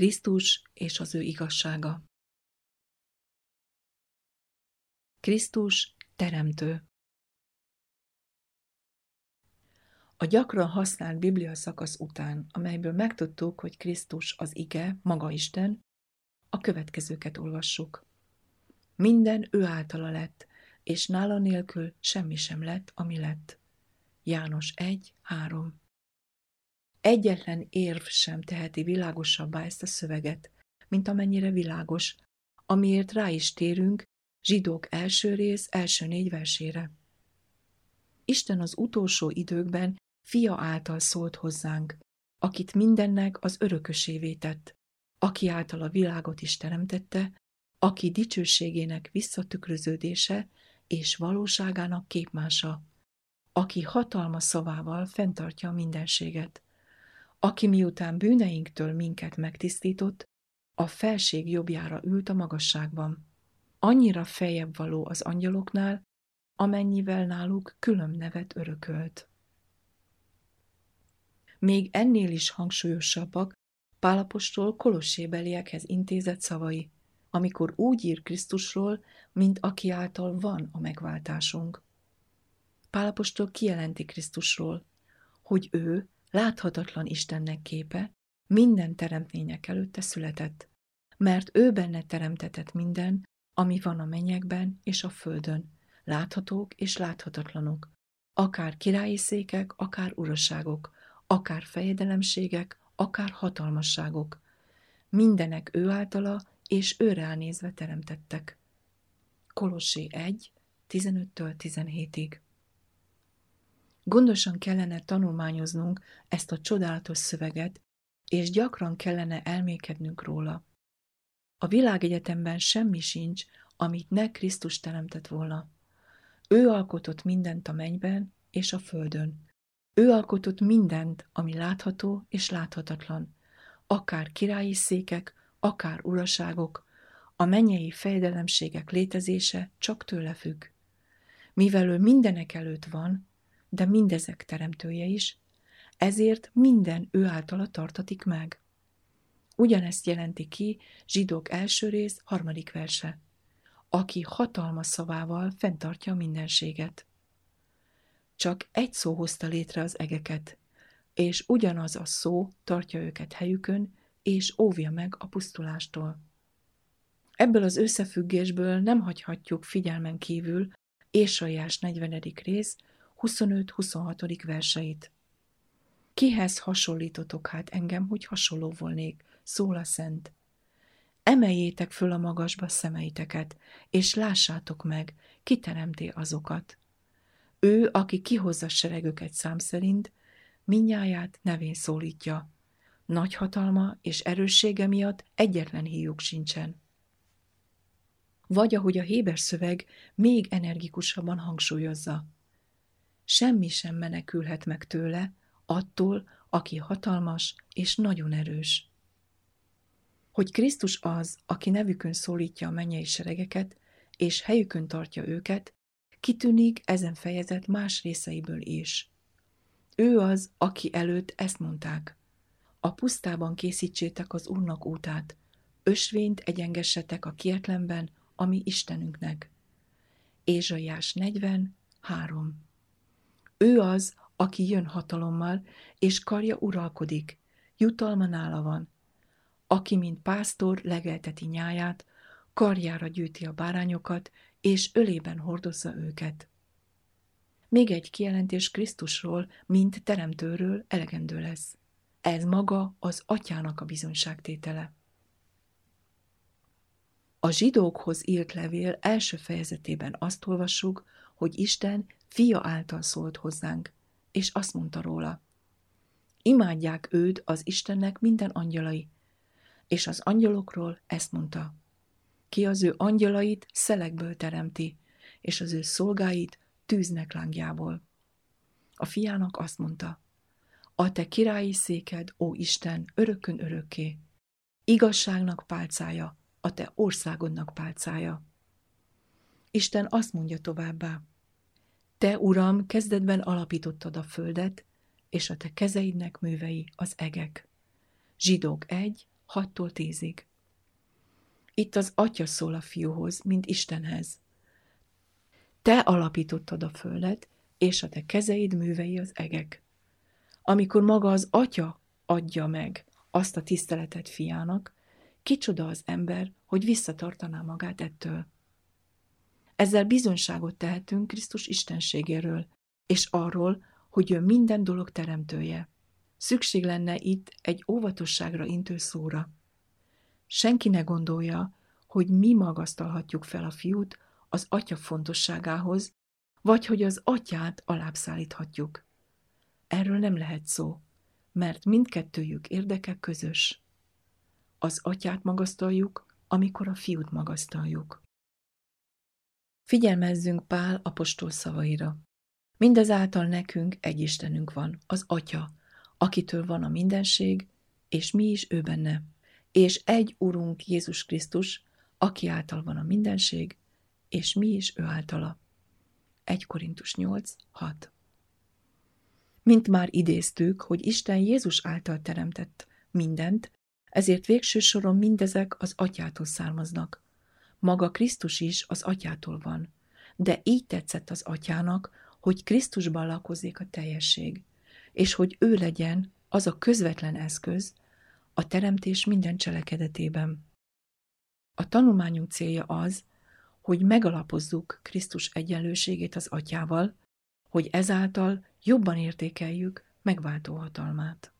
Krisztus és az ő igazsága. Krisztus teremtő. A gyakran használt Biblia szakasz után, amelyből megtudtuk, hogy Krisztus az ige, maga Isten, a következőket olvassuk. Minden ő általa lett, és nála nélkül semmi sem lett, ami lett. János 1, 3 Egyetlen érv sem teheti világosabbá ezt a szöveget, mint amennyire világos, amiért rá is térünk zsidók első rész első négy versére. Isten az utolsó időkben fia által szólt hozzánk, akit mindennek az örökösévé tett, aki által a világot is teremtette, aki dicsőségének visszatükröződése és valóságának képmása, aki hatalma szavával fenntartja a mindenséget, aki miután bűneinktől minket megtisztított, a felség jobbjára ült a magasságban. Annyira feljebb való az angyaloknál, amennyivel náluk külön nevet örökölt. Még ennél is hangsúlyosabbak Pálapostól kolossébeliekhez intézett szavai, amikor úgy ír Krisztusról, mint aki által van a megváltásunk. Pálapostól kijelenti Krisztusról, hogy ő láthatatlan Istennek képe, minden teremtmények előtte született, mert ő benne teremtetett minden, ami van a mennyekben és a földön, láthatók és láthatatlanok, akár királyi székek, akár urasságok, akár fejedelemségek, akár hatalmasságok. Mindenek ő általa és őre nézve teremtettek. Kolossé 1, 15-től 17-ig. Gondosan kellene tanulmányoznunk ezt a csodálatos szöveget, és gyakran kellene elmékednünk róla. A világegyetemben semmi sincs, amit ne Krisztus teremtett volna. Ő alkotott mindent a mennyben és a földön. Ő alkotott mindent, ami látható és láthatatlan, akár királyi székek, akár uraságok, a mennyei fejdelemségek létezése csak tőle függ. Mivel ő mindenek előtt van, de mindezek teremtője is, ezért minden ő általa tartatik meg. Ugyanezt jelenti ki zsidók első rész harmadik verse, aki hatalma szavával fenntartja a mindenséget. Csak egy szó hozta létre az egeket, és ugyanaz a szó tartja őket helyükön, és óvja meg a pusztulástól. Ebből az összefüggésből nem hagyhatjuk figyelmen kívül Ésajás 40. rész 25-26. verseit. Kihez hasonlítotok hát engem, hogy hasonló volnék, szól a szent. Emeljétek föl a magasba szemeiteket, és lássátok meg, ki teremté azokat. Ő, aki kihozza seregöket szám szerint, minnyáját nevén szólítja. Nagy hatalma és erőssége miatt egyetlen híjuk sincsen. Vagy ahogy a Héber szöveg még energikusabban hangsúlyozza – semmi sem menekülhet meg tőle, attól, aki hatalmas és nagyon erős. Hogy Krisztus az, aki nevükön szólítja a mennyei seregeket, és helyükön tartja őket, kitűnik ezen fejezet más részeiből is. Ő az, aki előtt ezt mondták. A pusztában készítsétek az Úrnak útát, ösvényt egyengessetek a kietlenben, ami Istenünknek. Ézsaiás 40, 3 ő az, aki jön hatalommal, és karja uralkodik, jutalma nála van. Aki, mint pásztor, legelteti nyáját, karjára gyűjti a bárányokat, és ölében hordozza őket. Még egy kijelentés Krisztusról, mint teremtőről elegendő lesz. Ez maga az atyának a bizonyságtétele. A zsidókhoz írt levél első fejezetében azt olvassuk, hogy Isten fia által szólt hozzánk, és azt mondta róla, imádják őt az Istennek minden angyalai, és az angyalokról ezt mondta, ki az ő angyalait szelekből teremti, és az ő szolgáit tűznek lángjából. A fiának azt mondta, a te királyi széked, ó Isten, örökön örökké, igazságnak pálcája, a te országodnak pálcája. Isten azt mondja továbbá, te, Uram, kezdetben alapítottad a földet, és a te kezeidnek művei az egek. Zsidók 1, 6-tól 10-ig. Itt az Atya szól a fiúhoz, mint Istenhez. Te alapítottad a földet, és a te kezeid művei az egek. Amikor maga az Atya adja meg azt a tiszteletet fiának, kicsoda az ember, hogy visszatartaná magát ettől. Ezzel bizonyságot tehetünk Krisztus istenségéről, és arról, hogy ő minden dolog teremtője. Szükség lenne itt egy óvatosságra intő szóra. Senki ne gondolja, hogy mi magasztalhatjuk fel a fiút az atya fontosságához, vagy hogy az atyát alábbszállíthatjuk. Erről nem lehet szó, mert mindkettőjük érdeke közös. Az atyát magasztaljuk, amikor a fiút magasztaljuk. Figyelmezzünk Pál apostol szavaira. Mindezáltal nekünk egy Istenünk van, az Atya, akitől van a mindenség, és mi is ő benne, és egy Urunk Jézus Krisztus, aki által van a mindenség, és mi is ő általa. 1 Korintus 8, 6 Mint már idéztük, hogy Isten Jézus által teremtett mindent, ezért végső soron mindezek az atyától származnak. Maga Krisztus is az atyától van, de így tetszett az atyának, hogy Krisztusban lakozik a teljesség, és hogy ő legyen az a közvetlen eszköz a teremtés minden cselekedetében. A tanulmányunk célja az, hogy megalapozzuk Krisztus egyenlőségét az atyával, hogy ezáltal jobban értékeljük megváltó hatalmát.